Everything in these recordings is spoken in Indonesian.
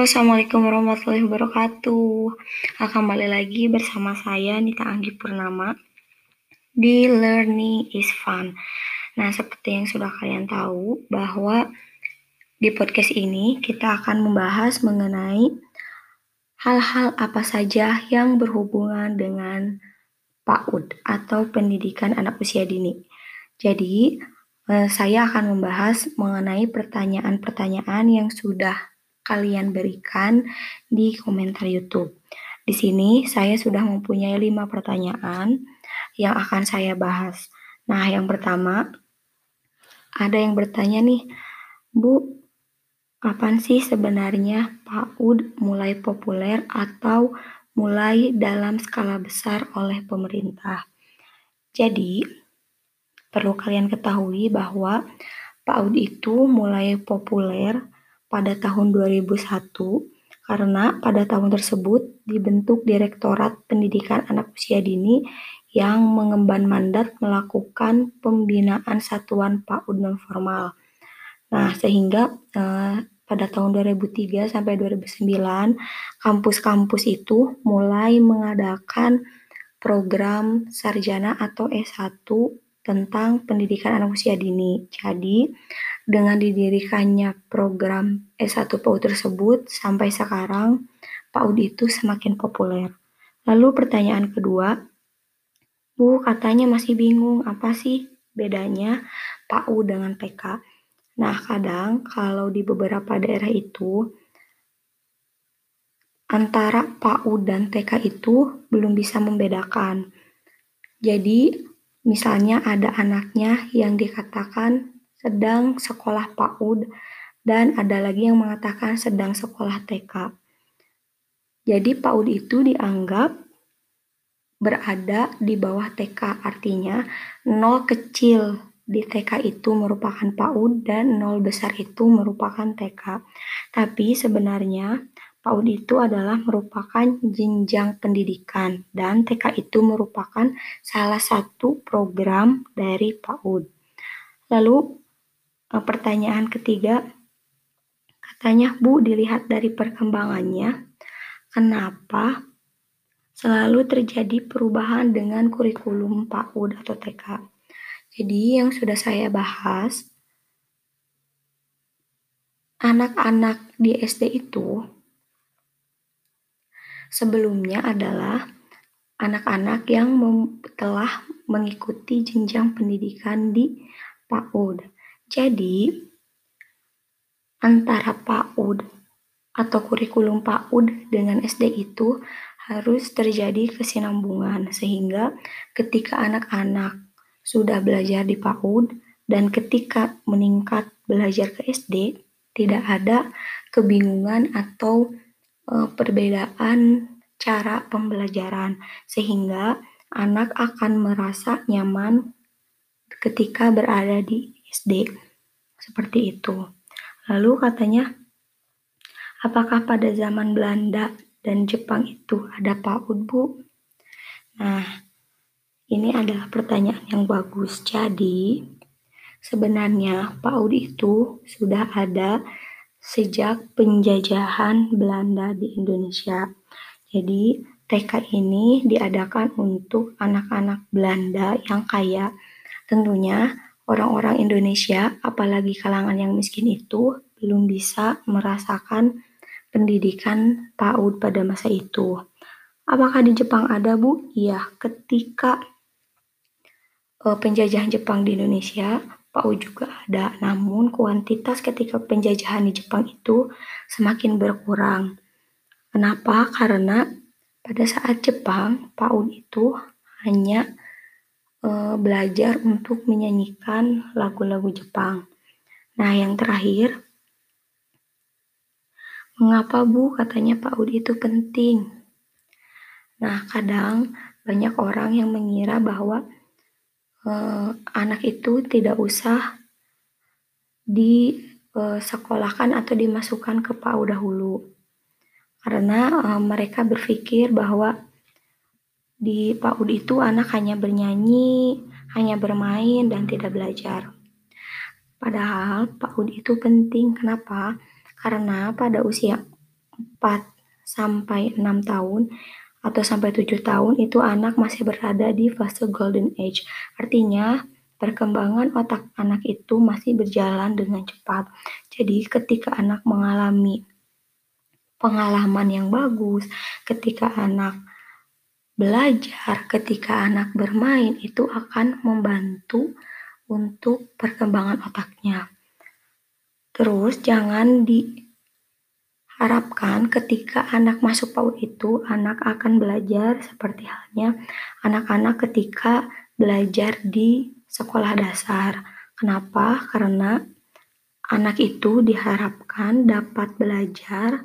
Assalamualaikum warahmatullahi wabarakatuh. Kembali lagi bersama saya Nita Anggi Purnama di Learning is Fun. Nah, seperti yang sudah kalian tahu bahwa di podcast ini kita akan membahas mengenai hal-hal apa saja yang berhubungan dengan PAUD atau pendidikan anak usia dini. Jadi, eh, saya akan membahas mengenai pertanyaan-pertanyaan yang sudah kalian berikan di komentar YouTube. Di sini saya sudah mempunyai lima pertanyaan yang akan saya bahas. Nah, yang pertama, ada yang bertanya nih, Bu, kapan sih sebenarnya PAUD mulai populer atau mulai dalam skala besar oleh pemerintah? Jadi, perlu kalian ketahui bahwa PAUD itu mulai populer pada tahun 2001 karena pada tahun tersebut dibentuk Direktorat Pendidikan Anak Usia Dini yang mengemban mandat melakukan pembinaan satuan PAUD non formal. Nah, sehingga eh, pada tahun 2003 sampai 2009 kampus-kampus itu mulai mengadakan program sarjana atau S1 tentang pendidikan anak usia dini. Jadi, dengan didirikannya program S1 PAUD tersebut, sampai sekarang PAUD itu semakin populer. Lalu pertanyaan kedua, Bu, katanya masih bingung apa sih bedanya PAUD dengan TK? Nah, kadang kalau di beberapa daerah itu, antara PAUD dan TK itu belum bisa membedakan. Jadi, misalnya ada anaknya yang dikatakan sedang sekolah PAUD, dan ada lagi yang mengatakan sedang sekolah TK. Jadi PAUD itu dianggap berada di bawah TK, artinya nol kecil di TK itu merupakan PAUD dan nol besar itu merupakan TK. Tapi sebenarnya PAUD itu adalah merupakan jenjang pendidikan dan TK itu merupakan salah satu program dari PAUD. Lalu pertanyaan ketiga, katanya Bu dilihat dari perkembangannya, kenapa selalu terjadi perubahan dengan kurikulum PAUD atau TK. Jadi yang sudah saya bahas, anak-anak di SD itu sebelumnya adalah anak-anak yang telah mengikuti jenjang pendidikan di PAUD. Jadi, antara PAUD atau kurikulum PAUD dengan SD itu harus terjadi kesinambungan sehingga ketika anak-anak sudah belajar di PAUD dan ketika meningkat belajar ke SD tidak ada kebingungan atau e, perbedaan cara pembelajaran sehingga anak akan merasa nyaman ketika berada di SD. Seperti itu. Lalu katanya, apakah pada zaman Belanda dan Jepang itu ada PAUD, Bu? Nah, ini adalah pertanyaan yang bagus. Jadi, sebenarnya PAUD itu sudah ada sejak penjajahan Belanda di Indonesia. Jadi, TK ini diadakan untuk anak-anak Belanda yang kaya. Tentunya orang-orang Indonesia, apalagi kalangan yang miskin itu, belum bisa merasakan pendidikan PAUD pada masa itu. Apakah di Jepang ada, Bu? Iya, ketika uh, penjajahan Jepang di Indonesia, PAUD juga ada. Namun, kuantitas ketika penjajahan di Jepang itu semakin berkurang. Kenapa? Karena pada saat Jepang, PAUD itu hanya uh, belajar untuk menyanyikan lagu-lagu Jepang. Nah, yang terakhir, mengapa Bu katanya Pak Udi itu penting? Nah, kadang banyak orang yang mengira bahwa uh, anak itu tidak usah disekolahkan atau dimasukkan ke PAUD dahulu. Karena mereka berpikir bahwa di PAUD itu anak hanya bernyanyi, hanya bermain, dan tidak belajar. Padahal PAUD itu penting. Kenapa? Karena pada usia 4 sampai 6 tahun atau sampai 7 tahun itu anak masih berada di fase golden age. Artinya perkembangan otak anak itu masih berjalan dengan cepat. Jadi ketika anak mengalami pengalaman yang bagus, ketika anak belajar, ketika anak bermain itu akan membantu untuk perkembangan otaknya. Terus jangan diharapkan ketika anak masuk PAUD itu anak akan belajar seperti halnya anak-anak ketika belajar di sekolah dasar. Kenapa? Karena anak itu diharapkan dapat belajar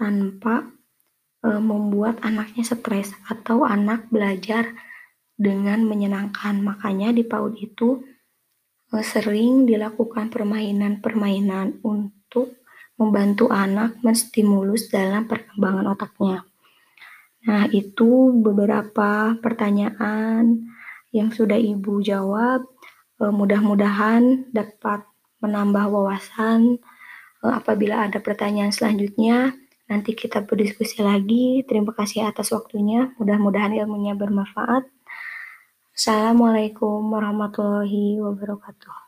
tanpa membuat anaknya stres atau anak belajar dengan menyenangkan. Makanya di PAUD itu e, sering dilakukan permainan-permainan untuk membantu anak menstimulus dalam perkembangan otaknya. Nah, itu beberapa pertanyaan yang sudah Ibu jawab. E, mudah-mudahan dapat menambah wawasan apabila ada pertanyaan selanjutnya Nanti kita berdiskusi lagi. Terima kasih atas waktunya. Mudah-mudahan ilmunya bermanfaat. Assalamualaikum warahmatullahi wabarakatuh.